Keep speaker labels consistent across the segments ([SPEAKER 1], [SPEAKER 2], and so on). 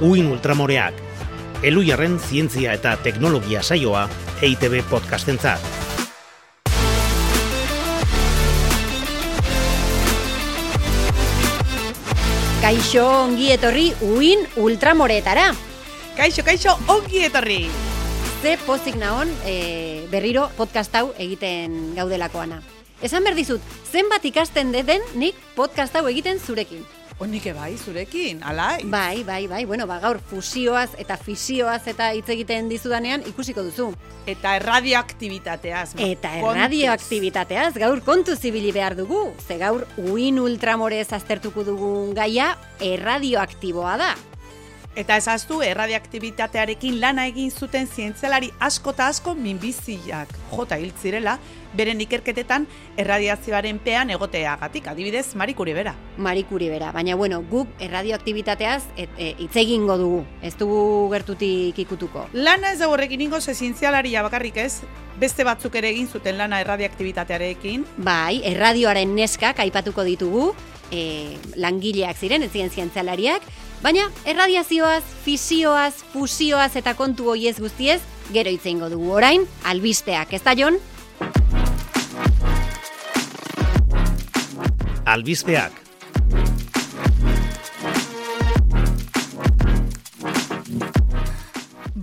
[SPEAKER 1] Uin Ultramoreak, Elujarren zientzia eta teknologia saioa EITB podcastentzat.
[SPEAKER 2] Kaixo ongi etorri Uin Ultramoretara.
[SPEAKER 3] Kaixo, kaixo, ongi etorri!
[SPEAKER 2] Ze pozik naon e, berriro podcast hau egiten gaudelakoana. Esan berdizut, zenbat ikasten den nik podcast hau egiten zurekin.
[SPEAKER 3] Onike bai, zurekin, alai?
[SPEAKER 2] Bai, bai, bai, bueno, ba, gaur fusioaz eta fisioaz eta hitz egiten dizudanean ikusiko duzu.
[SPEAKER 3] Eta erradioaktibitateaz.
[SPEAKER 2] Eta erradioaktibitateaz gaur kontu zibili behar dugu. Ze gaur uin ultramorez aztertuko dugun gaia erradioaktiboa da.
[SPEAKER 3] Eta ezaztu, erradioaktibitatearekin lana egin zuten zientzialari asko eta asko minbiziak. Jota hil zirela, beren ikerketetan erradiazioaren pean egoteagatik, adibidez, Marikuri bera.
[SPEAKER 2] Marikuri bera, baina bueno, guk erradioaktibitateaz e, hitz egingo dugu, ez dugu gertutik ikutuko.
[SPEAKER 3] Lana ez da horrekin ingo, zientzialaria bakarrik ez, beste batzuk ere egin zuten lana erradioaktibitatearekin,
[SPEAKER 2] Bai, erradioaren neskak aipatuko ditugu, e, langileak ziren, ez zientzialariak, baina erradiazioaz, fisioaz, fusioaz eta kontu hoiez guztiez, gero hitz egingo dugu orain, albisteak, ez da Jon?
[SPEAKER 1] Albizpeak,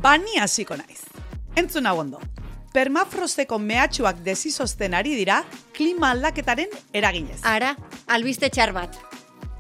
[SPEAKER 3] Bani hasiko naiz. Entzun hau ondo. Permafrosteko mehatxuak desizozten ari dira klima aldaketaren eraginez.
[SPEAKER 2] Ara, albiste txar bat.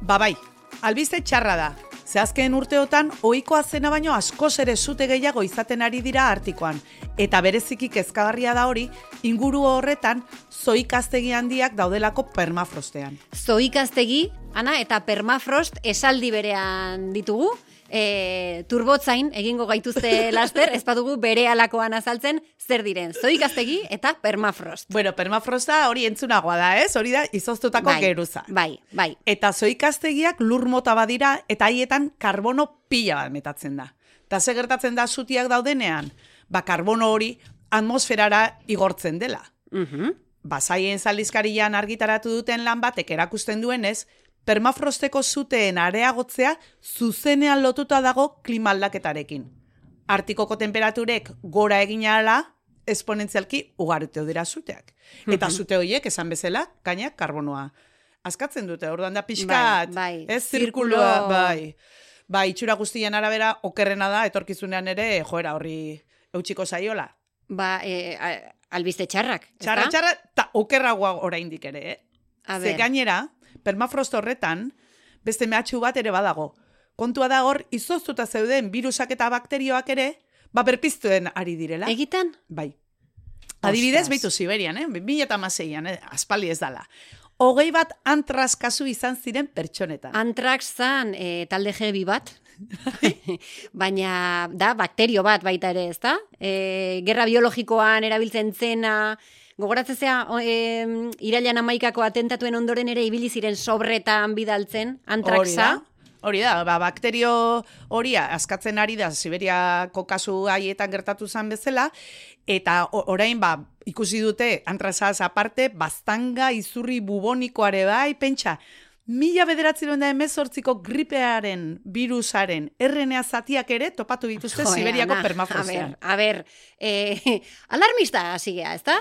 [SPEAKER 3] Ba bai, albiste txarra da. Ze azken urteotan ohikoa zena baino askoz ere zute gehiago izaten ari dira artikoan. Eta bereziki kezkagarria da hori, inguru horretan zoikaztegi handiak daudelako permafrostean.
[SPEAKER 2] Zoikaztegi, ana, eta permafrost esaldi berean ditugu, e, turbotzain egingo gaituzte laster, ez badugu bere alakoan azaltzen zer diren. Zoikaztegi eta permafrost.
[SPEAKER 3] Bueno, permafrosta hori entzunagoa da, ez? Hori da izoztutako
[SPEAKER 2] bai,
[SPEAKER 3] geruza.
[SPEAKER 2] Bai, bai.
[SPEAKER 3] Eta zoikaztegiak lur mota badira eta haietan karbono pila bat metatzen da. Eta ze gertatzen da zutiak daudenean? Ba, karbono hori atmosferara igortzen dela.
[SPEAKER 2] Mhm.
[SPEAKER 3] Basaien zaldizkarian argitaratu duten lan batek erakusten duenez, permafrosteko zuteen areagotzea zuzenean lotuta dago klima aldaketarekin. Artikoko temperaturek gora egin ala, esponentzialki ugartu dira zuteak. Eta zute horiek, esan bezala, gainak karbonoa. Askatzen dute, orduan da pixkat,
[SPEAKER 2] Bai, bai.
[SPEAKER 3] ez
[SPEAKER 2] Zirkulo-
[SPEAKER 3] zirkuloa, bai. Bai, itxura guztien arabera, okerrena da, etorkizunean ere, joera horri eutxiko zaiola.
[SPEAKER 2] Ba, e, a- albiste txarrak?
[SPEAKER 3] Txarra, txarra, eta okerragoa oraindik ere, eh?
[SPEAKER 2] A
[SPEAKER 3] Ze gainera, permafrost horretan, beste mehatxu bat ere badago. Kontua da hor, izoztuta zeuden virusak eta bakterioak ere, ba berpiztuen ari direla.
[SPEAKER 2] Egitan?
[SPEAKER 3] Bai. Adibidez, beitu Siberian, eh? 2006an, eh? aspaldi ez dala. Hogei bat antraz kasu izan ziren pertsonetan.
[SPEAKER 2] Antrax zan e, talde jebi bat, baina da bakterio bat baita ere, ezta? E, gerra biologikoan erabiltzen zena, gogoratzen zea, o, e, irailan amaikako atentatuen ondoren ere ibili ziren sobretan bidaltzen,
[SPEAKER 3] da. Hori da, ba, bakterio hori askatzen ari da Siberiako kasu haietan gertatu zen bezala, eta orain ba, ikusi dute antrazaz aparte, baztanga izurri bubonikoare bai, pentsa, mila bederatzen da emezortziko gripearen virusaren RNA zatiak ere topatu dituzte Siberiako permafrostean.
[SPEAKER 2] A ber, a ber, e, alarmista hasi gea, ezta?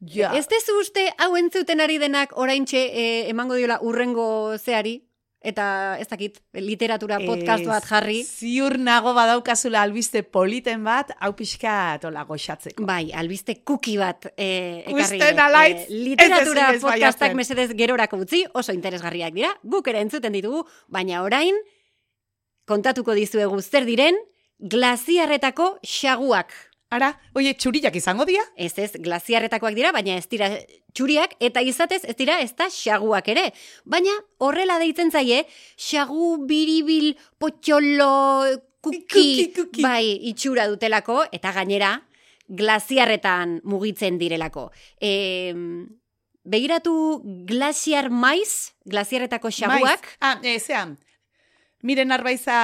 [SPEAKER 3] Ja.
[SPEAKER 2] Ez tezu uste hau entzuten ari denak oraintxe e, emango diola urrengo zeari? Eta ez dakit, literatura podcast bat
[SPEAKER 3] Ez,
[SPEAKER 2] jarri.
[SPEAKER 3] Ziur nago badaukazula albiste politen bat, hau pixka tola goxatzeko.
[SPEAKER 2] Bai, albiste kuki bat e, ekarri.
[SPEAKER 3] Usten
[SPEAKER 2] dut.
[SPEAKER 3] alaitz,
[SPEAKER 2] Eh, literatura
[SPEAKER 3] ez ezinez
[SPEAKER 2] podcastak
[SPEAKER 3] baiatzen.
[SPEAKER 2] mesedez gerorako utzi, oso interesgarriak dira, guk ere entzuten ditugu, baina orain kontatuko dizuegu zer diren glaziarretako xaguak.
[SPEAKER 3] Ara, oie, txuriak izango dira?
[SPEAKER 2] Ez ez, glaziarretakoak dira, baina ez dira txuriak, eta izatez ez dira ez da xaguak ere. Baina horrela deitzen zaie, xagu biribil potxolo kuki,
[SPEAKER 3] Kuki, kuki.
[SPEAKER 2] bai, itxura dutelako, eta gainera, glaziarretan mugitzen direlako. E, begiratu glaziar maiz, glaziarretako xaguak,
[SPEAKER 3] Maiz. Ah, e, zean, Miren arbaiza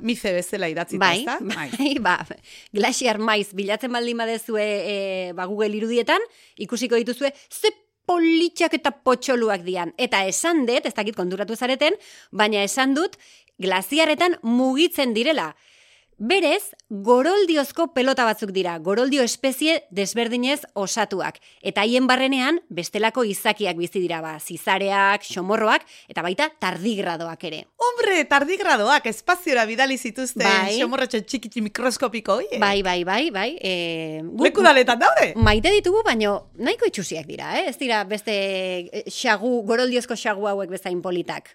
[SPEAKER 3] mize bezala idatzita,
[SPEAKER 2] Bai,
[SPEAKER 3] ezta?
[SPEAKER 2] bai, ba, glaciar maiz bilatzen baldin badezue e, ba, Google irudietan, ikusiko dituzue, ze politxak eta potxoluak dian. Eta esan dut, ez dakit konturatu zareten, baina esan dut, glaziarretan mugitzen direla. Berez, goroldiozko pelota batzuk dira, goroldio espezie desberdinez osatuak. Eta haien barrenean, bestelako izakiak bizi dira, ba, zizareak, xomorroak, eta baita tardigradoak ere.
[SPEAKER 3] Hombre, tardigradoak, espaziora bidali zituzten
[SPEAKER 2] Bai.
[SPEAKER 3] xomorrotxo txikitzi mikroskopiko, oie.
[SPEAKER 2] Bai, bai, bai, bai. E, guk-
[SPEAKER 3] Leku daletan daude.
[SPEAKER 2] Maite ditugu, baino nahiko itxusiak dira, eh? Ez dira beste eh, xagu, goroldiozko xagu hauek bezain politak.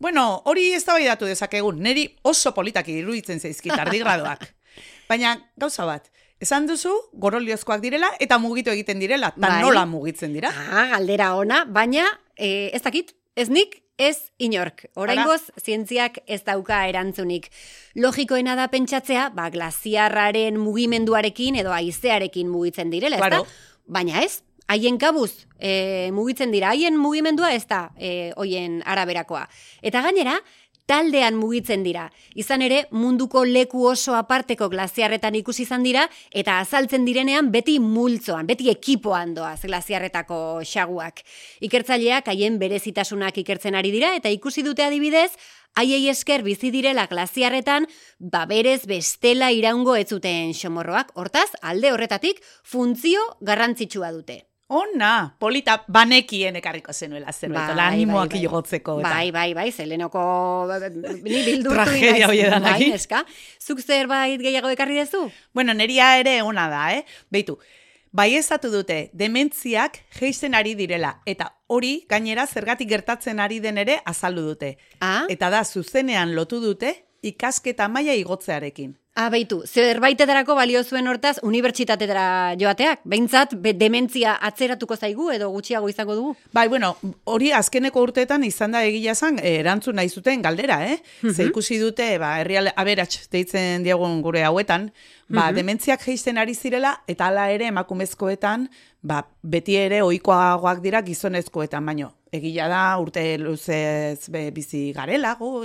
[SPEAKER 3] Bueno, hori eztabaidatu dezakegun, neri oso politak iruditzen zaizkit ardigradoak. Baina, gauza bat, esan duzu, goroliozkoak direla eta mugitu egiten direla, eta
[SPEAKER 2] Bai.
[SPEAKER 3] nola mugitzen dira.
[SPEAKER 2] Ah, galdera ona, baina eh, ez dakit, ez nik, ez inork. Oraingoz, zientziak ez dauka erantzunik. Logikoena da pentsatzea, ba, glaziarraren mugimenduarekin edo haizearekin mugitzen direla,
[SPEAKER 3] Claro.
[SPEAKER 2] Baina ez, haien kabuz e, mugitzen dira, haien mugimendua ez da e, hoien araberakoa. Eta gainera, taldean mugitzen dira. Izan ere, munduko leku oso aparteko glaziarretan ikusi izan dira, eta azaltzen direnean beti multzoan, beti ekipoan doaz glaziarretako xaguak. Ikertzaileak haien berezitasunak ikertzen ari dira, eta ikusi dute adibidez, haiei esker bizi direla glaziarretan, ba berez bestela iraungo ez zuten xomorroak, hortaz, alde horretatik, funtzio garrantzitsua dute.
[SPEAKER 3] Ona, polita banekien ekarriko zenuela zerbait, bai, animoak
[SPEAKER 2] bai.
[SPEAKER 3] igotzeko. Eta.
[SPEAKER 2] Bai, bai, bai, zelenoko ni bildurtu
[SPEAKER 3] Tragedia hori da
[SPEAKER 2] bai, neska. Zuk zerbait gehiago ekarri dezu?
[SPEAKER 3] Bueno, neria ere ona da, eh? Beitu, bai ezatu dute, dementziak geisten ari direla, eta hori gainera zergatik gertatzen ari den ere azaldu dute.
[SPEAKER 2] Ah,
[SPEAKER 3] Eta da, zuzenean lotu dute, ikasketa maila igotzearekin.
[SPEAKER 2] ah beitu, zerbaitetarako balio zuen hortaz unibertsitatera joateak? Behintzat, be, dementzia atzeratuko zaigu edo gutxiago izango dugu?
[SPEAKER 3] Bai, bueno, hori azkeneko urteetan izan da egia zan, eh, erantzun nahi zuten galdera, eh? Ze ikusi dute, ba, herrial aberats deitzen diagun gure hauetan, ba, dementziak geisten ari zirela, eta hala ere emakumezkoetan, ba, beti ere ohikoagoak dira gizonezkoetan, baino. Egia da, urte luzez be, bizi garela, gu,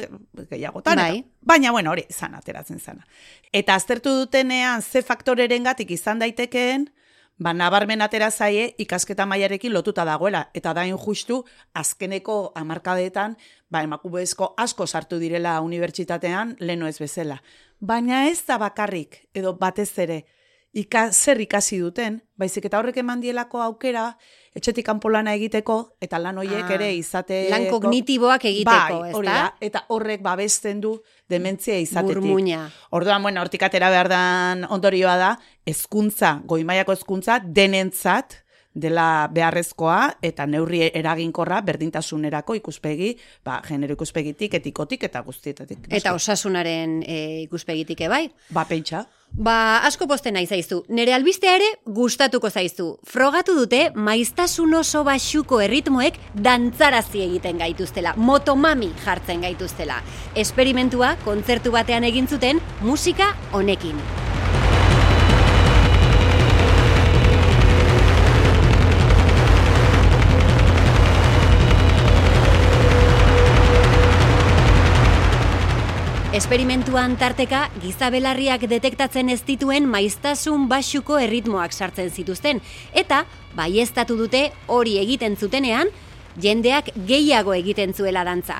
[SPEAKER 3] gehiagotan.
[SPEAKER 2] Bai.
[SPEAKER 3] Eta, baina, bueno, hori, izan ateratzen zana. Eta aztertu dutenean, ze faktorerengatik izan daitekeen, ba, nabarmen atera zaie ikasketa mailarekin lotuta dagoela. Eta da justu azkeneko hamarkadetan, ba, emakumezko asko sartu direla unibertsitatean, leno ez bezala. Baina ez da bakarrik, edo batez ere, ika, zer ikasi duten, baizik eta horrek eman dielako aukera, etxetik kanpo lana egiteko, eta lan horiek
[SPEAKER 2] Ah,
[SPEAKER 3] ere izate...
[SPEAKER 2] lan kognitiboak egiteko,
[SPEAKER 3] bai, hori da, eta horrek babesten du dementzia izatetik.
[SPEAKER 2] Burmuina.
[SPEAKER 3] Orduan, bueno, hortik atera behar dan ondorioa da, hezkuntza, goimaiako hezkuntza denentzat dela beharrezkoa eta neurri eraginkorra berdintasunerako ikuspegi, ba, genero ikuspegitik, etikotik eta guztietatik.
[SPEAKER 2] Eta osasunaren e, ikuspegitik bai.
[SPEAKER 3] Ba, pentsa.
[SPEAKER 2] Ba, asko posten nahi zaizu. Nere albistea ere gustatuko zaizu. Frogatu dute maiztasun oso baxuko erritmoek dantzarazi egiten gaituztela, motomami jartzen gaituztela. Esperimentua kontzertu batean egin zuten musika honekin. Esperimentuan tarteka gizabelarriak detektatzen ez dituen maiztasun baxuko erritmoak sartzen zituzten eta baieztatu dute hori egiten zutenean jendeak gehiago egiten zuela dantza.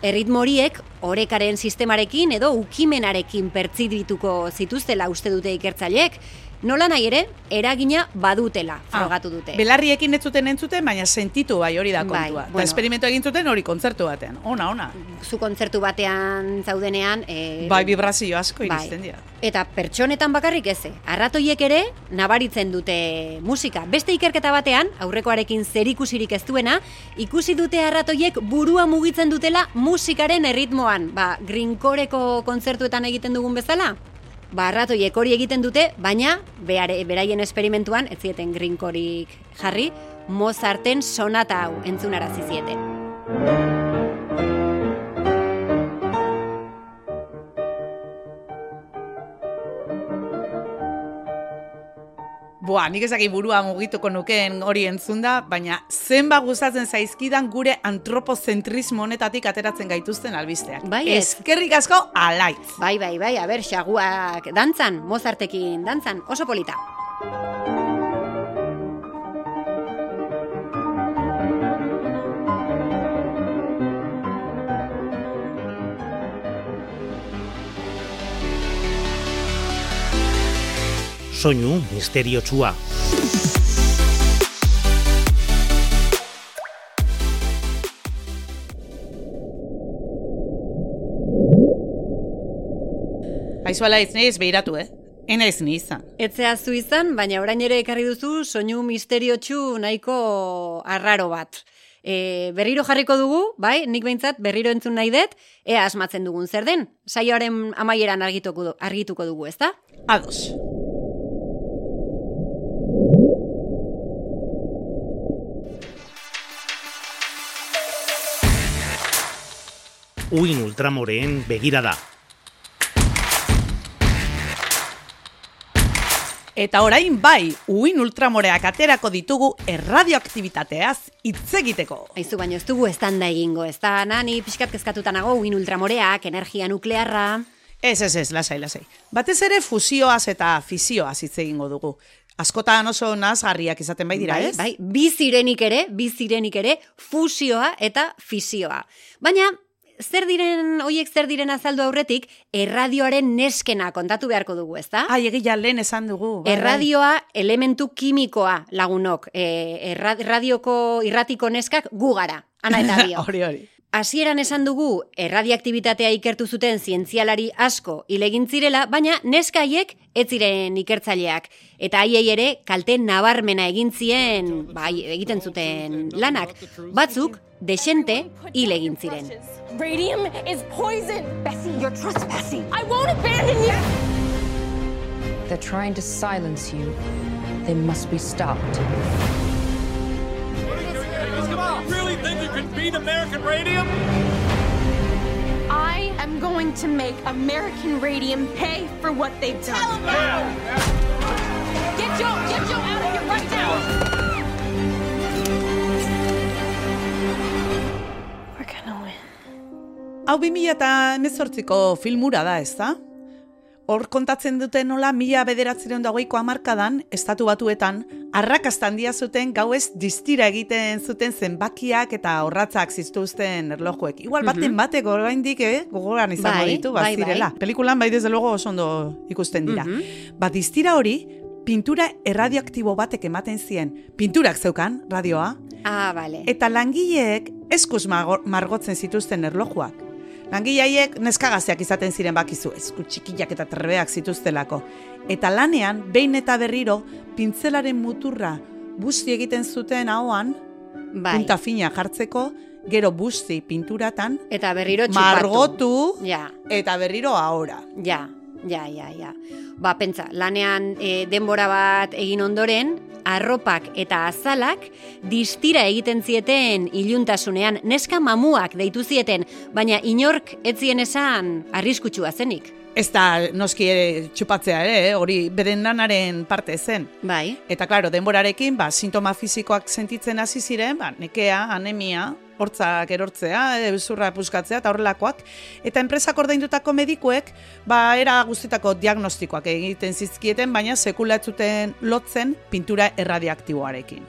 [SPEAKER 2] Erritmo horiek orekaren sistemarekin edo ukimenarekin pertzibituko zituztela uste dute ikertzaileek, nola nahi ere eragina badutela frogatu dute.
[SPEAKER 3] Belarriekin ez zuten entzuten, baina sentitu bai hori da
[SPEAKER 2] Bai,
[SPEAKER 3] kontua.
[SPEAKER 2] bueno.
[SPEAKER 3] Eta esperimentu egin zuten hori kontzertu batean. Ona, ona.
[SPEAKER 2] Zu kontzertu batean zaudenean... E,
[SPEAKER 3] Bai, vibrazio asko iristen dira.
[SPEAKER 2] Eta pertsonetan bakarrik eze, arratoiek ere nabaritzen dute musika. Beste ikerketa batean, aurrekoarekin zerikusirik ez duena, ikusi dute arratoiek burua mugitzen dutela musikaren erritmoan. Ba, grinkoreko kontzertuetan egiten dugun bezala? Ba, arratoiek hori egiten dute, baina beare, beraien esperimentuan, ez zieten grinkorik jarri, Mozarten sonata hau entzunarazi zieten.
[SPEAKER 3] Boa, nik ezaki burua mugituko nukeen hori entzunda, baina zenba gustatzen zaizkidan gure antropozentrismo honetatik ateratzen gaituzten albisteak.
[SPEAKER 2] Bai, ez.
[SPEAKER 3] Eskerrik asko alaitz.
[SPEAKER 2] Bai, bai, bai, a ber, xaguak dantzan, Mozartekin dantzan, oso polita.
[SPEAKER 1] Soinu misteriotsua.
[SPEAKER 3] Aizuala ez naiz behiratu, eh? Ena ez ni izan.
[SPEAKER 2] Etzea zu izan, baina orain ere ekarri duzu soinu misteriotsu nahiko arraro bat. E, berriro jarriko dugu, bai, nik behintzat berriro entzun nahi dut, ea asmatzen dugun zer den. Saioaren amaieran argituko, du- argituko dugu, ezta?
[SPEAKER 3] Ados.
[SPEAKER 1] Uin ultramoreen begirada.
[SPEAKER 3] Eta orain bai, uin ultramoreak aterako ditugu erradioaktibitateaz hitz egiteko.
[SPEAKER 2] Aizu baino ez dugu estanda egingo, ez da, nani pixkat kezkatuta nago, uin ultramoreak, energia nuklearra...
[SPEAKER 3] Ez, ez, ez, lasai, lasai. Batez ere fusioaz eta fisioaz hitz egingo dugu. Askotan oso nazgarriak izaten bai dira,
[SPEAKER 2] bai,
[SPEAKER 3] ez?
[SPEAKER 2] bai, bi zirenik ere, bi zirenik ere, fusioa eta fisioa. Baina, zer diren, hoiek zer diren azaldu aurretik, erradioaren neskena kontatu beharko dugu, ezta?
[SPEAKER 3] Ai, egia lehen esan dugu. bai, bai.
[SPEAKER 2] Erradioa elementu kimikoa lagunok. E, erra, radioko irratiko neskak gu gara, ana eta bio.
[SPEAKER 3] Hori, hori.
[SPEAKER 2] Hasieran esan dugu erradiaktibitatea ikertu zuten zientzialari asko ilegin zirela, baina neskaiek ez ziren ikertzaileak eta haiei ere kalte nabarmena egin zien, bai, egiten zuten lanak. Batzuk desente hil egin ziren.
[SPEAKER 4] Radium is poison. Bessie, you're trespassing. I won't abandon you.
[SPEAKER 5] They're trying to silence you. They must be stopped.
[SPEAKER 6] Really think you can beat American radium?
[SPEAKER 4] I am going to make American Radium pay for what they've done. Get Joe, get Joe out of here right now.
[SPEAKER 3] Hau 2000 eta filmura da, ez da? Hor kontatzen dute nola mila bederatzireun dagoiko amarkadan, estatu batuetan, arrakasta handia zuten gauez distira egiten zuten zenbakiak eta horratzak zituzten erlojuek. Igual baten batek oraindik eh, gogoran izango
[SPEAKER 2] Bai,
[SPEAKER 3] ditu,
[SPEAKER 2] bai,
[SPEAKER 3] bazirela.
[SPEAKER 2] bai.
[SPEAKER 3] Pelikulan bai desde luego oso ondo ikusten dira. Ba, distira hori, pintura erradioaktibo batek ematen zien. Pinturak zeukan, radioa,
[SPEAKER 2] Ah, bale.
[SPEAKER 3] Eta langileek eskuz margotzen zituzten erlojuak. Langilaiek neskagazeak izaten ziren bakizu, esku txikiak eta trebeak zituztelako. Eta lanean, behin eta berriro, pintzelaren muturra busti egiten zuten ahoan,
[SPEAKER 2] bai.
[SPEAKER 3] punta fina jartzeko, gero busti pinturatan,
[SPEAKER 2] Eta berriro txupatu.
[SPEAKER 3] margotu,
[SPEAKER 2] Ja,
[SPEAKER 3] eta berriro ahora.
[SPEAKER 2] ja, ja, ja, ja. Ba, pentsa, lanean e, denbora bat egin ondoren, arropak eta azalak distira egiten zieten iluntasunean, neska mamuak deitu zieten, baina inork etzien esan arriskutsua zenik.
[SPEAKER 3] Ez da noski ere txupatzea ere, eh, hori beren lanaren parte zen.
[SPEAKER 2] Bai,
[SPEAKER 3] Eta klaro, denborarekin, ba, sintoma fisikoak sentitzen hasi ziren, ba, nekea, anemia, hortzak erortzea, euzurra puskatzea eta horrelakoak. Eta enpresak ordaindutako medikuek, ba, era guztitako diagnostikoak egiten zizkieten, baina sekula ez zuten lotzen pintura erradioaktiboarekin.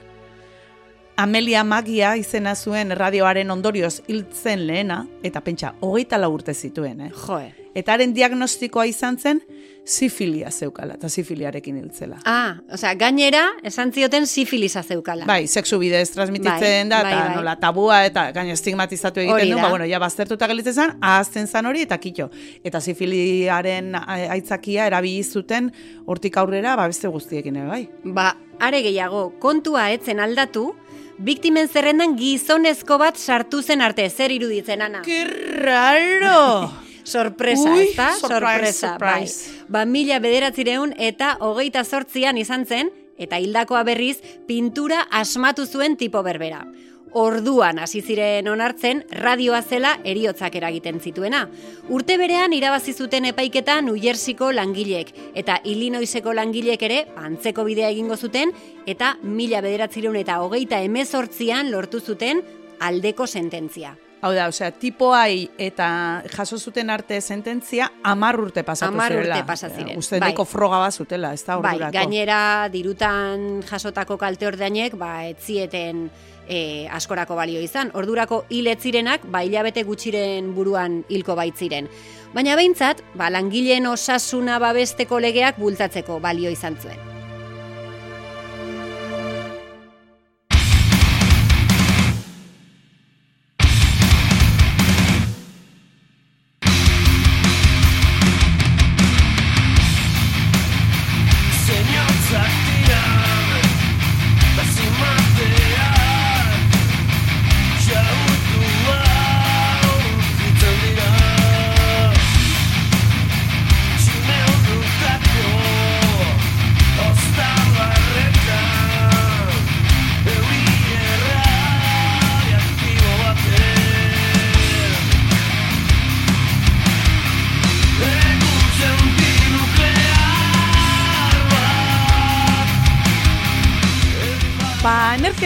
[SPEAKER 3] Amelia Magia izena zuen radioaren ondorioz hiltzen lehena, eta pentsa, hogeita urte zituen, eh?
[SPEAKER 2] joe.
[SPEAKER 3] Eta haren diagnostikoa izan zen, sifilia zeukala, eta sifiliarekin hiltzela.
[SPEAKER 2] Ah, osea, gainera, esan zioten sifilisa zeukala.
[SPEAKER 3] Bai, sexu bidez transmititzen
[SPEAKER 2] Bai,
[SPEAKER 3] da,
[SPEAKER 2] bai,
[SPEAKER 3] eta
[SPEAKER 2] bai.
[SPEAKER 3] nola tabua, eta gaina estigmatizatu egiten du, ba, bueno, ja baztertuta gelitzen zen, ahazten zan hori, eta kito. Eta sifiliaren aitzakia erabili zuten hortik aurrera, ba, beste guztiekin bai.
[SPEAKER 2] Ba, are gehiago, kontua etzen aldatu, biktimen zerrendan gizonezko bat sartu zen arte, zer iruditzen, ana?
[SPEAKER 3] Que raro!
[SPEAKER 2] Sorpresa,
[SPEAKER 3] Ui,
[SPEAKER 2] ezta?
[SPEAKER 3] surprise,
[SPEAKER 2] Sorpresa,
[SPEAKER 3] surprise.
[SPEAKER 2] bai. Ba, mila bederatzireun eta hogeita sortzian izan zen, eta hildakoa berriz, pintura asmatu zuen tipo berbera. Orduan hasi ziren onartzen radioa zela eriotzak eragiten zituena. Urte berean irabazi zuten epaiketa New Jerseyko langilek eta Illinoiseko langilek ere antzeko bidea egingo zuten eta mila bederatzireun eta hogeita emezortzian lortu zuten aldeko sententzia.
[SPEAKER 3] Hau da, osea, tipoai eta jaso zuten arte sententzia amar urte pasatu
[SPEAKER 2] urte
[SPEAKER 3] zirela.
[SPEAKER 2] pasa ziren,
[SPEAKER 3] Uste
[SPEAKER 2] bai.
[SPEAKER 3] froga bat zutela, ez da
[SPEAKER 2] Bai,
[SPEAKER 3] ordurako.
[SPEAKER 2] gainera dirutan jasotako kalte ordainek, ba, etzieten e, askorako balio izan. Ordurako hil ez zirenak, ba, hilabete gutxiren buruan hilko baitziren. Baina behintzat, ba, langileen osasuna babesteko legeak bultatzeko balio izan zuen.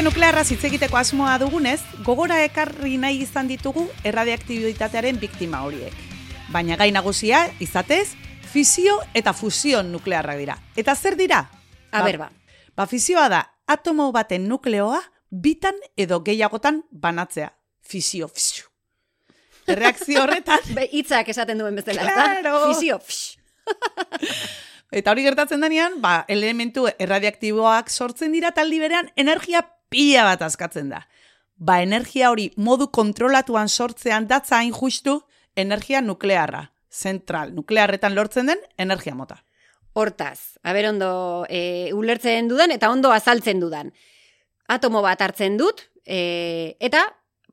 [SPEAKER 3] Ba, energia nuklearra hitz egiteko asmoa dugunez, gogora ekarri nahi izan ditugu erradiaktibitatearen biktima horiek. Baina gai nagusia, izatez, fisio eta fusio nuklearrak dira. Eta zer dira?
[SPEAKER 2] A ber, ba.
[SPEAKER 3] Ba, fisioa da, atomo baten nukleoa bitan edo gehiagotan banatzea. Fisio, fisio. Erreakzio horretan,
[SPEAKER 2] Be, hitzak esaten duen bezala, ez da?
[SPEAKER 3] Claro.
[SPEAKER 2] Fisio.
[SPEAKER 3] Eta hori gertatzen denean, ba, elementu erradiaktiboak sortzen dira taldi berean energia pila bat askatzen da. Ba, energia hori modu kontrolatuan sortzean datza hain justu energia nuklearra. Zentral, nuklearretan lortzen den energia mota.
[SPEAKER 2] Hortaz, haber ondo e, ulertzen dudan eta ondo azaltzen dudan. Atomo bat hartzen dut e, eta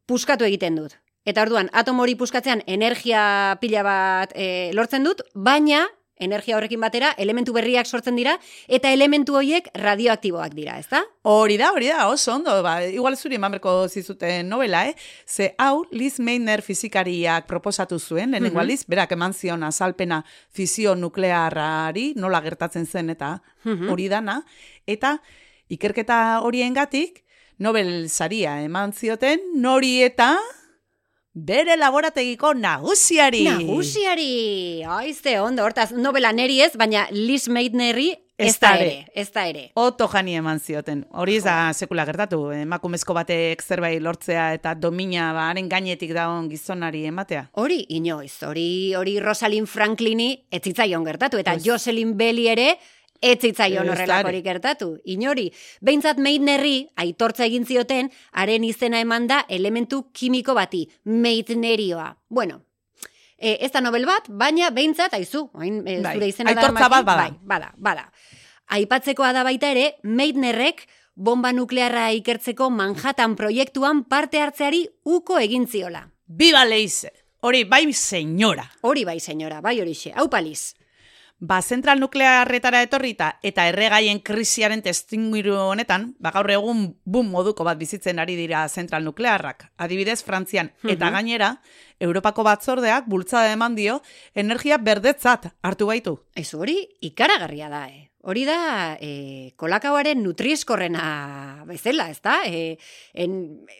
[SPEAKER 2] puskatu egiten dut. Eta orduan, atomo hori puskatzean energia pila bat e, lortzen dut, baina energia horrekin batera elementu berriak sortzen dira eta elementu horiek radioaktiboak dira, ezta?
[SPEAKER 3] Hori da, hori da, oso ondo, ba, igual zuri emanberko zizuten novela, eh? Ze hau Liz Meitner fizikariak proposatu zuen, lehenengo aldiz, berak eman zion azalpena fisio nuklearrari, nola gertatzen zen eta hori dana, eta ikerketa horiengatik Nobel saria eman zioten, nori eta bere laborategiko nagusiari.
[SPEAKER 2] Nagusiari! Aizte, ondo, hortaz, novela neri ez, baina Liz Meitnerri ez da ere, ez da ere.
[SPEAKER 3] Oto jani eman zioten. Hori ez da sekula gertatu. Emakumezko batek zerbait lortzea eta domina ba, haren gainetik dagoen gizonari ematea.
[SPEAKER 2] Hori, inoiz, hori, hori Rosalind Franklini ez zitzaion gertatu, eta Jocelyn Belli ere ez zitzaion horrelakorik gertatu. Inori, behintzat Meitnerri aitortza egin zioten, haren izena eman da elementu kimiko bati, Meitnerioa. Bueno, e, ez da nobel bat, baina behintzat, aizu, oin, e,
[SPEAKER 3] Bai,
[SPEAKER 2] zure izena
[SPEAKER 3] aitortza
[SPEAKER 2] daramakin,
[SPEAKER 3] bat bada.
[SPEAKER 2] Bai, bada, bada. Aipatzekoa da baita ere, Meitnerrek bomba nuklearra ikertzeko Manhattan proiektuan parte hartzeari uko egin ziola.
[SPEAKER 3] Biba leize! Hori, bai senyora.
[SPEAKER 2] Hori bai, senyora, bai horixe. Hau paliz.
[SPEAKER 3] Ba, zentral nuklearretara etorrita eta erregaien krisiaren testingiru honetan, ba, gaur egun bum moduko bat bizitzen ari dira zentral nuklearrak. Adibidez, Frantzian. Eta gainera, Europako batzordeak bultzada eman dio energia berdetzat hartu gaitu.
[SPEAKER 2] Ez hori ikaragarria da, eh? Hori da e, kolakauaren nutrieskorrena bezala, ez da? E, en,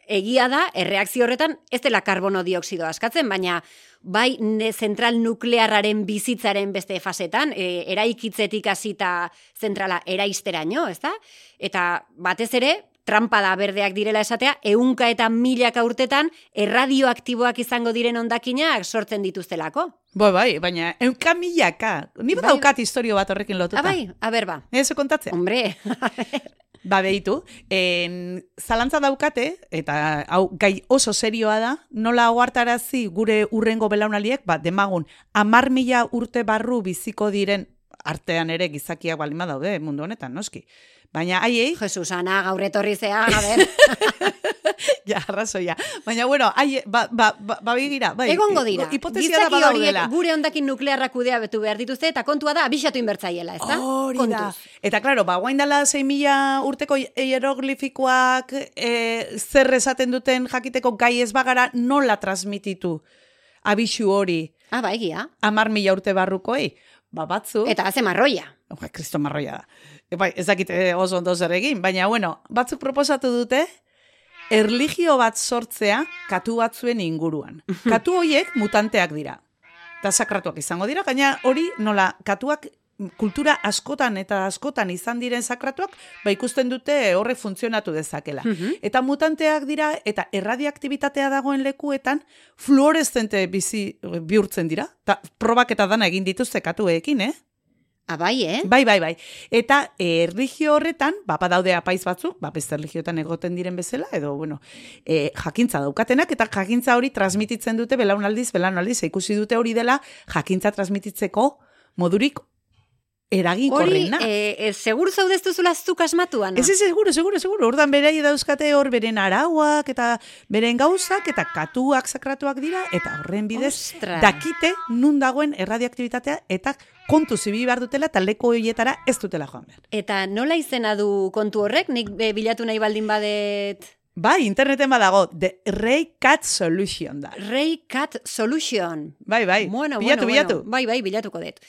[SPEAKER 2] egia da, erreakzio horretan ez dela karbono dioksido askatzen, baina bai ne, zentral nuklearraren bizitzaren beste fasetan, e, eraikitzetik hasita zentrala eraisteraino, ez da? Eta batez ere, trampa da berdeak direla esatea, eunka eta milaka urtetan erradioaktiboak izango diren ondakinak sortzen dituztelako.
[SPEAKER 3] Bo, bai, baina eunka milaka. Ni
[SPEAKER 2] Bai.
[SPEAKER 3] badaukat historio bat horrekin lotuta.
[SPEAKER 2] Ah, bai, a ber ba.
[SPEAKER 3] Ez kontatzea.
[SPEAKER 2] Hombre,
[SPEAKER 3] Ba, behitu, en, zalantza daukate, eta hau gai oso serioa da, nola ohartarazi gure urrengo belaunaliek, ba, demagun, amar mila urte barru biziko diren artean ere gizakiak balima daude mundu honetan, noski. Baina haiei,
[SPEAKER 2] Jesus, ana, gaur etorri zea, a ber.
[SPEAKER 3] ja, arrazoia. Baina, bueno, haie, ba, ba, ba, ba begira, bai.
[SPEAKER 2] Egongo dira.
[SPEAKER 3] Hipotesia da badaudela.
[SPEAKER 2] gure ondakin nuklearrak kudea betu behar dituzte, eta kontua da, abixatu inbertzaiela, ez da?
[SPEAKER 3] Hori da. Eta, klaro, ba, guain dela 6.000 urteko hieroglifikoak e, zer esaten duten jakiteko gai ez bagara nola transmititu abixu hori
[SPEAKER 2] Ah, ba, egia.
[SPEAKER 3] amar mila urte barrukoei. Ba, batzu.
[SPEAKER 2] Eta haze marroia.
[SPEAKER 3] Ba, kristo marroia da. E, bai, ez dakit eh, oso ondo zer egin, baina, bueno, batzuk proposatu dute, erligio bat sortzea katu batzuen inguruan. Katu horiek mutanteak dira. Eta sakratuak izango dira, gaina hori nola katuak kultura askotan eta askotan izan diren sakratuak, ba ikusten dute horrek funtzionatu dezakela. Eta mutanteak dira, eta erradiaktibitatea dagoen lekuetan, fluoreszente bizi bihurtzen dira. Ta, probak eta dana egin dituzte katuekin, eh?
[SPEAKER 2] Abai, eh?
[SPEAKER 3] Bai, bai, bai. Eta eh, erligio horretan, ba, badaude apaiz batzuk, ba, beste erligioetan egoten diren bezala, edo, bueno, e, jakintza daukatenak, eta jakintza hori transmititzen dute belaunaldiz, belaunaldiz, ikusi dute hori dela, jakintza transmititzeko modurik
[SPEAKER 2] Hori,
[SPEAKER 3] eraginkorrena.
[SPEAKER 2] e, e, segur zaudeztu zula zuk asmatu, Ana?
[SPEAKER 3] Ez, ez, seguro, seguro, seguro. Ordan berai dauzkate hor beren arauak eta beren gauzak eta katuak sakratuak dira eta horren bidez
[SPEAKER 2] Ostras.
[SPEAKER 3] dakite nun dagoen erradioaktibitatea eta kontu zibi behar dutela eta leku horietara ez dutela joan behar.
[SPEAKER 2] Eta nola izena du kontu horrek, nik e, bilatu nahi baldin badet...
[SPEAKER 3] Bai, interneten badago, The Ray Cat Solution da.
[SPEAKER 2] Ray Cat Solution.
[SPEAKER 3] Bai, bai,
[SPEAKER 2] Bueno,
[SPEAKER 3] bilatu,
[SPEAKER 2] bueno,
[SPEAKER 3] bilatu.
[SPEAKER 2] Bueno. Bai, bai, bilatuko dut.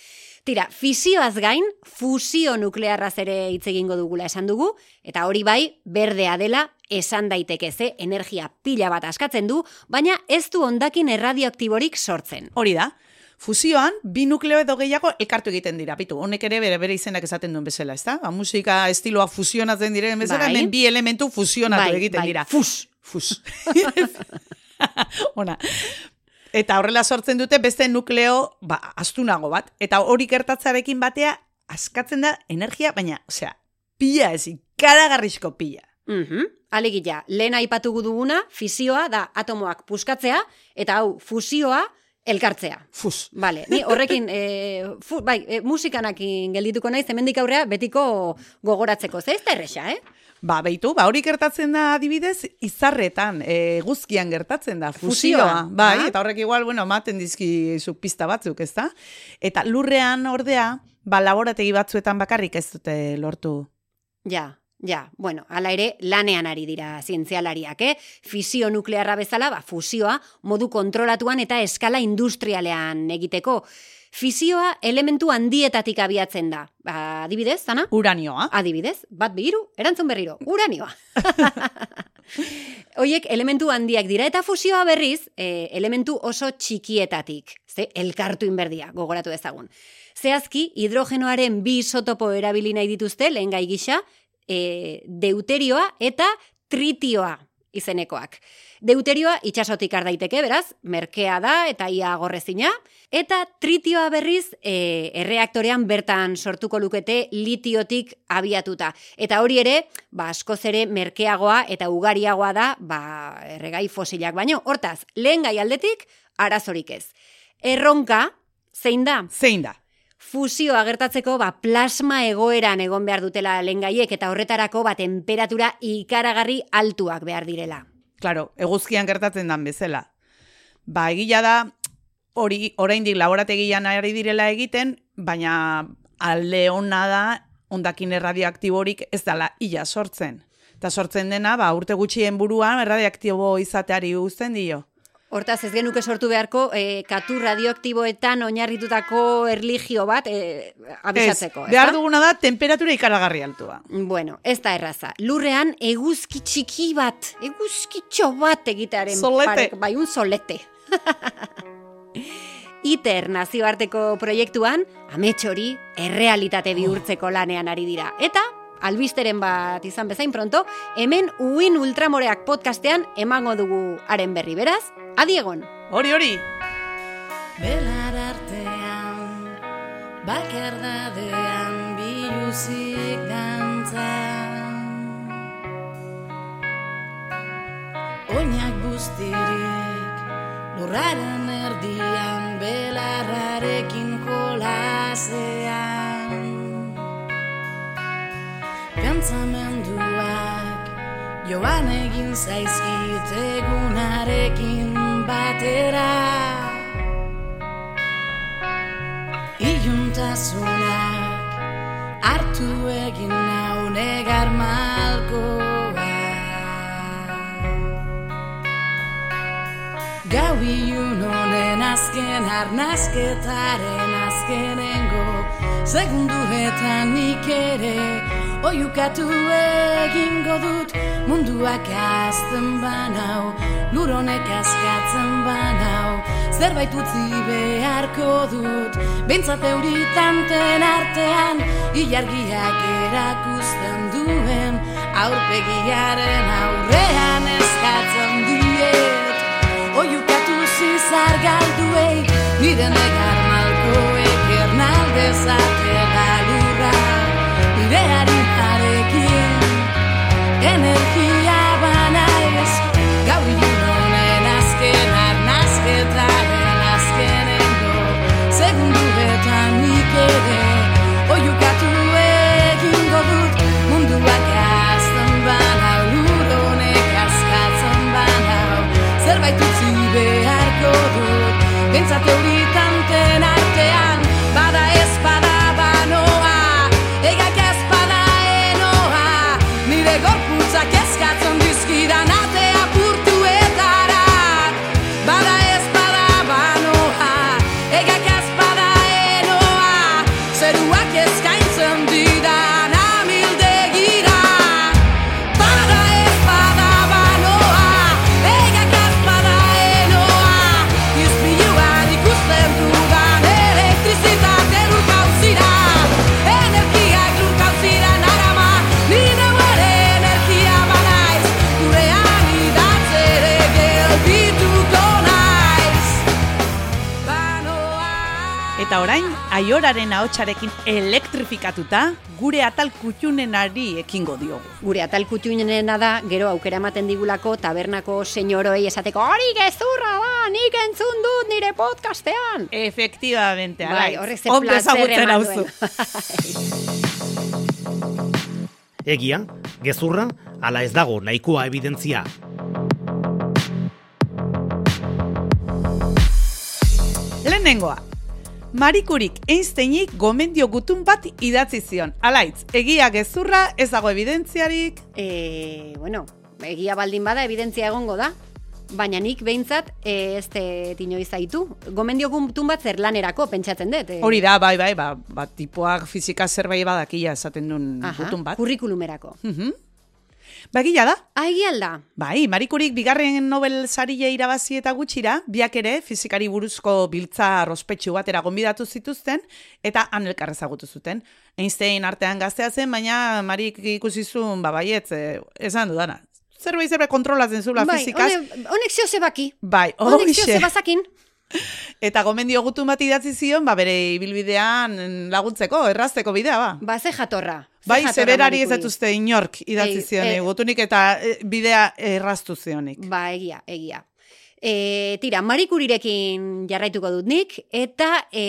[SPEAKER 2] Tira, fisioaz gain, fusio nuklearraz ere hitz egingo dugula esan dugu, eta hori bai, berdea dela, esan daiteke ze, energia pila bat askatzen du, baina ez du ondakin erradioaktiborik sortzen.
[SPEAKER 3] Hori da. Fusioan, bi nukleo edo gehiago elkartu egiten dira. Pitu, honek ere bere bere izenak esaten duen bezala, ezta? Ba, musika estiloa fusionatzen diren bezala,
[SPEAKER 2] Bai.
[SPEAKER 3] hemen bi elementu fusionatu
[SPEAKER 2] Bai,
[SPEAKER 3] egiten
[SPEAKER 2] bai,
[SPEAKER 3] dira.
[SPEAKER 2] fus.
[SPEAKER 3] Fus. Ona. Eta horrela sortzen dute beste nukleo, ba, astunago bat. Eta hori gertatzarekin batea, askatzen da energia, baina, osea, pila ez, ikaragarrizko pila.
[SPEAKER 2] Mhm. Alegia, lehen aipatu duguna, fisioa da atomoak puskatzea, eta hau, fusioa elkartzea.
[SPEAKER 3] Fus.
[SPEAKER 2] Vale, ni horrekin, e, fu, bai, e, musikanakin geldituko naiz, hemendik aurrea betiko gogoratzeko. Ze ez da erresa, eh?
[SPEAKER 3] Ba, beitu, ba, hori gertatzen da adibidez, izarretan, e, guzkian gertatzen da, fusioa.
[SPEAKER 2] Fusioa.
[SPEAKER 3] Bai,
[SPEAKER 2] Ah.
[SPEAKER 3] eta horrek igual, bueno, maten dizki zuk pista batzuk, ez da? Eta lurrean ordea, ba, laborategi batzuetan bakarrik ez dute lortu.
[SPEAKER 2] Ja, ja, bueno, hala ere lanean ari dira zientzialariak, eh? Fisio nuklearra bezala, ba, fusioa modu kontrolatuan eta eskala industrialean egiteko. Fisioa elementu handietatik abiatzen da. Ba, adibidez, zana?
[SPEAKER 3] Uranioa.
[SPEAKER 2] Adibidez, bat bihiru, erantzun berriro, uranioa. Hoiek elementu handiak dira eta fusioa berriz, e, elementu oso txikietatik. Ze elkartu inberdia, gogoratu dezagun. Zehazki, hidrogenoaren bi isotopo erabili nahi dituzte, lehen gai gisa, e, deuterioa eta tritioa izenekoak. Deuterioa itxasotik har daiteke, beraz, merkea da eta ia gorrezina, eta tritioa berriz e, erreaktorean bertan sortuko lukete litiotik abiatuta. Eta hori ere, ba, askoz ere merkeagoa eta ugariagoa da, ba, erregai fosilak baino. Hortaz, lehen gai aldetik, arazorik ez. Erronka, zein da?
[SPEAKER 3] Zein da?
[SPEAKER 2] Fusioa gertatzeko ba, plasma egoeran egon behar dutela lengaiek eta horretarako ba, temperatura ikaragarri altuak behar direla.
[SPEAKER 3] Claro, eguzkian gertatzen dan bezala. Ba, egila da, hori oraindik laborategian ari direla egiten, baina alde ona da ondakin erradioaktiborik ez dela illa sortzen. Eta sortzen dena, ba, urte gutxien buruan erradioaktibo izateari uzten dio.
[SPEAKER 2] Hortaz, ez genuke sortu beharko, e, katu radioaktiboetan oinarritutako erligio bat e, abisatzeko.
[SPEAKER 3] ez, behar duguna da temperatura ikaragarri altua.
[SPEAKER 2] Bueno, ez da erraza. Lurrean eguzki txiki bat, eguzkitxo bat egitearen
[SPEAKER 3] Solete.
[SPEAKER 2] parek, bai, un solete. ITER nazioarteko proiektuan, amets hori errealitate bihurtzeko lanean ari dira. Eta, albisteren bat izan bezain pronto, hemen uin ultramoreak podcastean emango dugu haren berri beraz, adiegon!
[SPEAKER 3] Hori, hori!
[SPEAKER 7] Belar artean, bakardadean biluzik dantza. Oinak guztirik, lurraren erdian, belarrarekin jolasean. Pentsamenduak, joan egin zaizkit egunarekin batera. Iuntasunak hartu egin nau negar malkoa Gau ilun honen azken arnazketaren azkenengo Segunduetan nik ere Oiukatu egingo dut Munduak azten banau, lur honek askatzen banau. Zerbait utzi beharko dut, bintzat euritanten artean Ilargiak erakusten duen, aurpegiaren aurrean eskatzen diet. Oiukatu zizar galduei, nire negar malkoek ernalde zatela lurra. Nire energia banaiz Gaur ilunen azken arnazketaren azkenengo Segunduetan nik ere Oiukatu egingo dut. Munduak azten banau Lur honek askatzen banau. Zerbait utzi beharko dut Bentsat
[SPEAKER 3] aioraren ahotsarekin elektrifikatuta, gure atal kutxunenari ekingo diogu.
[SPEAKER 2] Gure atal kutxuinena da, gero aukera ematen digulako tabernako senyoroei esateko hori gezurra da, nik entzun dut nire podcastean.
[SPEAKER 3] Efectivamente,
[SPEAKER 2] Bai,
[SPEAKER 3] alaiz.
[SPEAKER 2] horrek ze
[SPEAKER 3] Ondo
[SPEAKER 2] plazer
[SPEAKER 3] ezagutzen
[SPEAKER 2] eman
[SPEAKER 3] hauzu.
[SPEAKER 1] Egia, gezurra, ala ez dago nahikoa evidentzia.
[SPEAKER 3] Lehenengoa. Marikurik Einsteinik gomendio gutun bat idatzi zion. Alaitz, egia gezurra ez dago evidentziarik.
[SPEAKER 2] E, bueno, egia baldin bada evidentzia egongo da, baina nik behintzat e, ez te inoiz zaitu. Gomendio gutun bat zer lanerako pentsatzen dut. e,
[SPEAKER 3] Hori da, bai, bai, ba, ba tipoak fizika zerbait badakia esaten duen
[SPEAKER 2] aha,
[SPEAKER 3] gutun bat.
[SPEAKER 2] Kurrikulumerako.
[SPEAKER 3] Mhm. Ba, egia da.
[SPEAKER 2] Egia alda.
[SPEAKER 3] Bai, Marikurik bigarren Nobel sarie irabazi eta gutxira, biak ere fizikari buruzko biltza rospetsu batera gonbidatu zituzten, eta han elkar ezagutu zuten. Einstein artean gaztea zen, baina Marik ikusi zuen, ba, baietz, eh, esan dudana. Zerbait zerbait kontrolatzen zula
[SPEAKER 2] bai,
[SPEAKER 3] fizikaz.
[SPEAKER 2] hone- honek zeo zebaki.
[SPEAKER 3] Bai,
[SPEAKER 2] Honek
[SPEAKER 3] horixe.
[SPEAKER 2] zebazakin.
[SPEAKER 3] Eta gomendio gutun bat idatzi zion, ba, bere ibilbidean laguntzeko, errazteko bidea, ba.
[SPEAKER 2] Ba, ze jatorra.
[SPEAKER 3] Bai, zeberari ez datuzte inork idatzi zion,
[SPEAKER 2] eh,
[SPEAKER 3] gutunik eta eh, bidea erraztu zionik.
[SPEAKER 2] Ba, egia, egia. E, tira, marikurirekin jarraituko dut nik, eta e,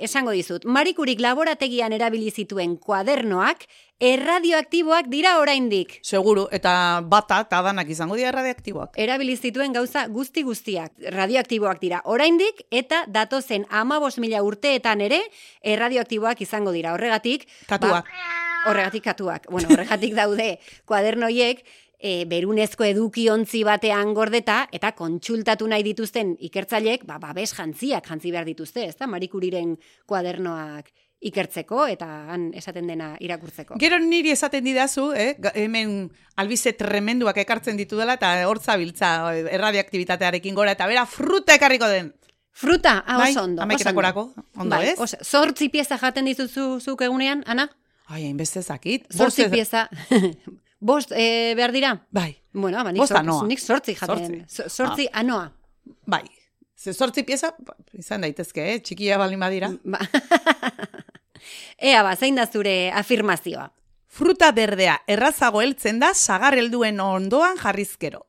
[SPEAKER 2] esango dizut, marikurik laborategian erabili zituen kuadernoak erradioaktiboak dira oraindik.
[SPEAKER 3] Seguru, eta bata eta danak izango dira radioaktiboak.
[SPEAKER 2] Erabili zituen gauza guzti guztiak radioaktiboak dira oraindik eta datozen amabos mila urteetan ere erradioaktiboak izango dira. Horregatik...
[SPEAKER 3] Katuak.
[SPEAKER 2] Ba, horregatik katuak. Bueno, horregatik daude kuadernoiek e, berunezko edukiontzi batean gordeta eta kontsultatu nahi dituzten ikertzaileek ba, babes jantziak jantzi behar dituzte, ezta? Marikuriren kuadernoak ikertzeko eta han esaten dena irakurtzeko.
[SPEAKER 3] Gero niri esaten didazu, eh? hemen albize tremenduak ekartzen ditu dela, eta hortza biltza erradioaktibitatearekin gora, eta bera fruta ekarriko den.
[SPEAKER 2] Fruta, ah,
[SPEAKER 3] Bai,
[SPEAKER 2] oso ondo. oso
[SPEAKER 3] hamaiketakorako, ondo,
[SPEAKER 2] bai,
[SPEAKER 3] ez?
[SPEAKER 2] Oso, zortzi pieza jaten dituzu zuk egunean, Ana?
[SPEAKER 3] Ai, hainbeste zakit.
[SPEAKER 2] Zortzi
[SPEAKER 3] Bost ez-
[SPEAKER 2] pieza. Bost eh, behar dira?
[SPEAKER 3] Bai,
[SPEAKER 2] Bueno, ba, nik,
[SPEAKER 3] Bost
[SPEAKER 2] zor-
[SPEAKER 3] anoa.
[SPEAKER 2] nik zortzi jaten.
[SPEAKER 3] Zortzi.
[SPEAKER 2] Zortzi, zortzi anoa.
[SPEAKER 3] bai. Ze zortzi pieza, ba, izan daitezke, eh? txikia baldin badira.
[SPEAKER 2] Ba. Ea ba, zein da zure afirmazioa?
[SPEAKER 3] Fruta berdea errazago heltzen da sagar helduen ondoan jarrizkero.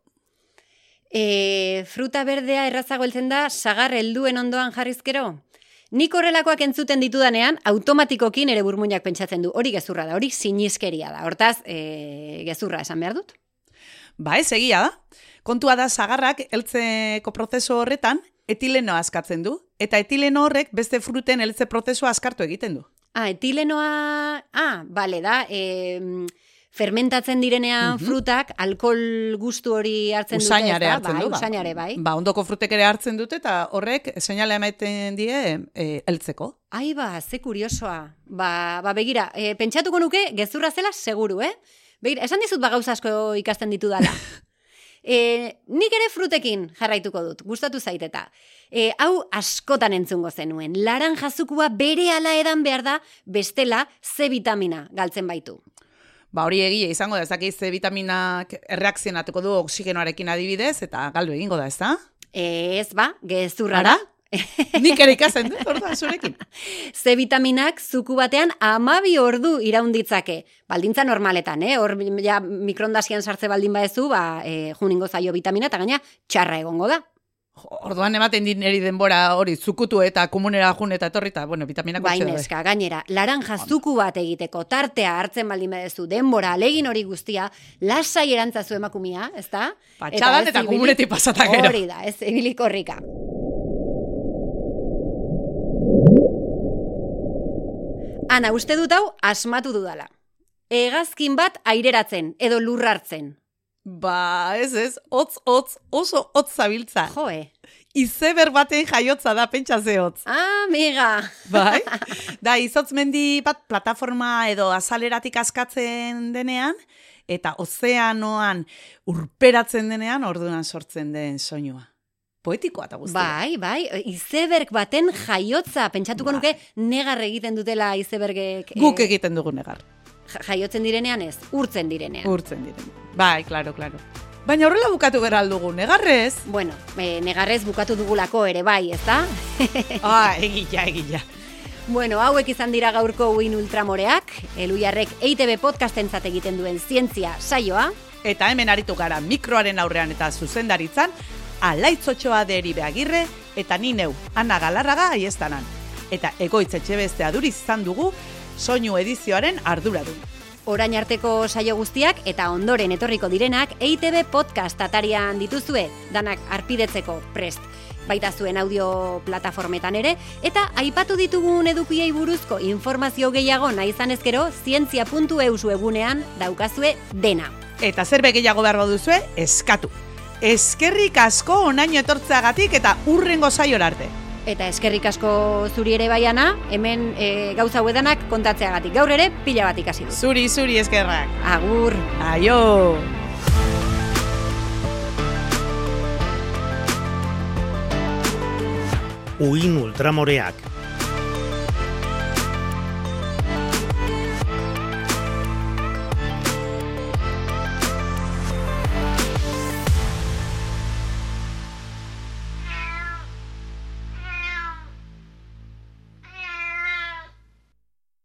[SPEAKER 2] E, fruta berdea errazago heltzen da sagar helduen ondoan jarrizkero? Nik horrelakoak entzuten ditudanean, automatikokin ere burmuinak pentsatzen du. Hori gezurra da, hori siniskeria da. Hortaz, e, gezurra esan behar dut.
[SPEAKER 3] Ba, ez egia da. Kontua da sagarrak heltzeko prozesu horretan etileno askatzen du, eta etileno horrek beste fruten heltze prozesua askartu egiten du.
[SPEAKER 2] Ah, etilenoa... Ah, bale da, e, fermentatzen direnean frutak alkohol gustu hori hartzen dute,
[SPEAKER 3] Usainare
[SPEAKER 2] ezta?
[SPEAKER 3] hartzen
[SPEAKER 2] bai,
[SPEAKER 3] du. ba.
[SPEAKER 2] Usainare, bai.
[SPEAKER 3] Ba, ondoko frutek ere hartzen dute, eta horrek seinale ematen die e, heltzeko.
[SPEAKER 2] Ai ba, ze kuriosoa. Ba, ba begira, e, pentsatuko nuke gezurra zela seguru, eh? Begira, esan dizut ba gauza asko ikasten ditu dala. E, nik ere frutekin jarraituko dut, gustatu zaiteta. E, hau askotan entzungo zenuen. Laran jazukua bere ala edan behar da, bestela C vitamina galtzen baitu.
[SPEAKER 3] Ba hori egia izango da, ez dakit C vitaminak erreakzionatuko du oksigenoarekin adibidez, eta galdu egingo da, ez da?
[SPEAKER 2] Ez ba, gezurrara.
[SPEAKER 3] Nik ere ikasen dut, orduan zurekin.
[SPEAKER 2] C vitaminak zuku batean amabi ordu iraunditzake. Baldintza normaletan, eh? Hor ja, mikrondazian sartze baldin baezu, ba, e, juningo zaio vitamina, eta gaina txarra egongo da.
[SPEAKER 3] Orduan ematen din neri denbora hori zukutu eta komunera jun eta etorri eta, bueno, vitaminak
[SPEAKER 2] Bai, neska, gainera, laranja zuku bat egiteko tartea hartzen baldin badezu denbora, alegin hori guztia, lasai erantzazu emakumia, ezta?
[SPEAKER 3] Patxadan eta
[SPEAKER 2] ibili-
[SPEAKER 3] komunetik pasata gero.
[SPEAKER 2] Hori da, ez ibilik horrika. Ana, uste dut hau asmatu dudala. Hegazkin bat aireratzen edo lurrartzen.
[SPEAKER 3] Ba, ez ez, hotz, hotz, oso hotz zabiltza.
[SPEAKER 2] Joe.
[SPEAKER 3] Izeber baten jaiotza da, pentsa ze hotz.
[SPEAKER 2] Amiga.
[SPEAKER 3] Bai? Da, izotz mendi bat plataforma edo azaleratik askatzen denean, eta ozeanoan urperatzen denean, orduan sortzen den soinua. Poetikoa eta guztia.
[SPEAKER 2] Bai, bai, izeberg baten jaiotza, pentsatuko
[SPEAKER 3] Bai.
[SPEAKER 2] nuke negar egiten dutela izebergek.
[SPEAKER 3] Guk
[SPEAKER 2] eh,
[SPEAKER 3] egiten dugu negar,
[SPEAKER 2] ja- jaiotzen direnean ez, urtzen direnean.
[SPEAKER 3] urtzen diren. Bai, klaro, klaro. Baina horrela bukatu behar aldugu, negarrez?
[SPEAKER 2] Bueno, eh, negarrez bukatu dugulako ere bai, ezta?
[SPEAKER 3] ah, egila, egila.
[SPEAKER 2] bueno, hauek izan dira gaurko uin ultramoreak, eluiarrek EITB podcastentzat egiten duen zientzia saioa,
[SPEAKER 3] Eta hemen aritu gara mikroaren aurrean eta zuzendaritzan, alaitzotxoa deri beagirre, eta ni neu, Ana Galarraga aiestanan. Eta egoitz etxe beste aduriz izan dugu, soinu edizioaren arduradun.
[SPEAKER 2] orain arteko saio guztiak eta ondoren etorriko direnak EITB podcast atarian dituzue, danak arpidetzeko prest. Baita zuen audio plataformetan ere, eta aipatu ditugun edukiei buruzko informazio gehiago nahi izan ezkero, zientzia.eus webunean daukazue dena.
[SPEAKER 3] Eta zerbe gehiago behar baduzue, eskatu. Eskerrik asko onaino etortzeagatik eta urrengo saiora arte.
[SPEAKER 2] Eta eskerrik asko zuri ere baiana, hemen e, gauza hauedanak kontatzeagatik. Gaur ere pila bat ikasi dut.
[SPEAKER 3] Zuri, zuri eskerrak.
[SPEAKER 2] Agur!
[SPEAKER 3] Aio!
[SPEAKER 1] Uin ultramoreak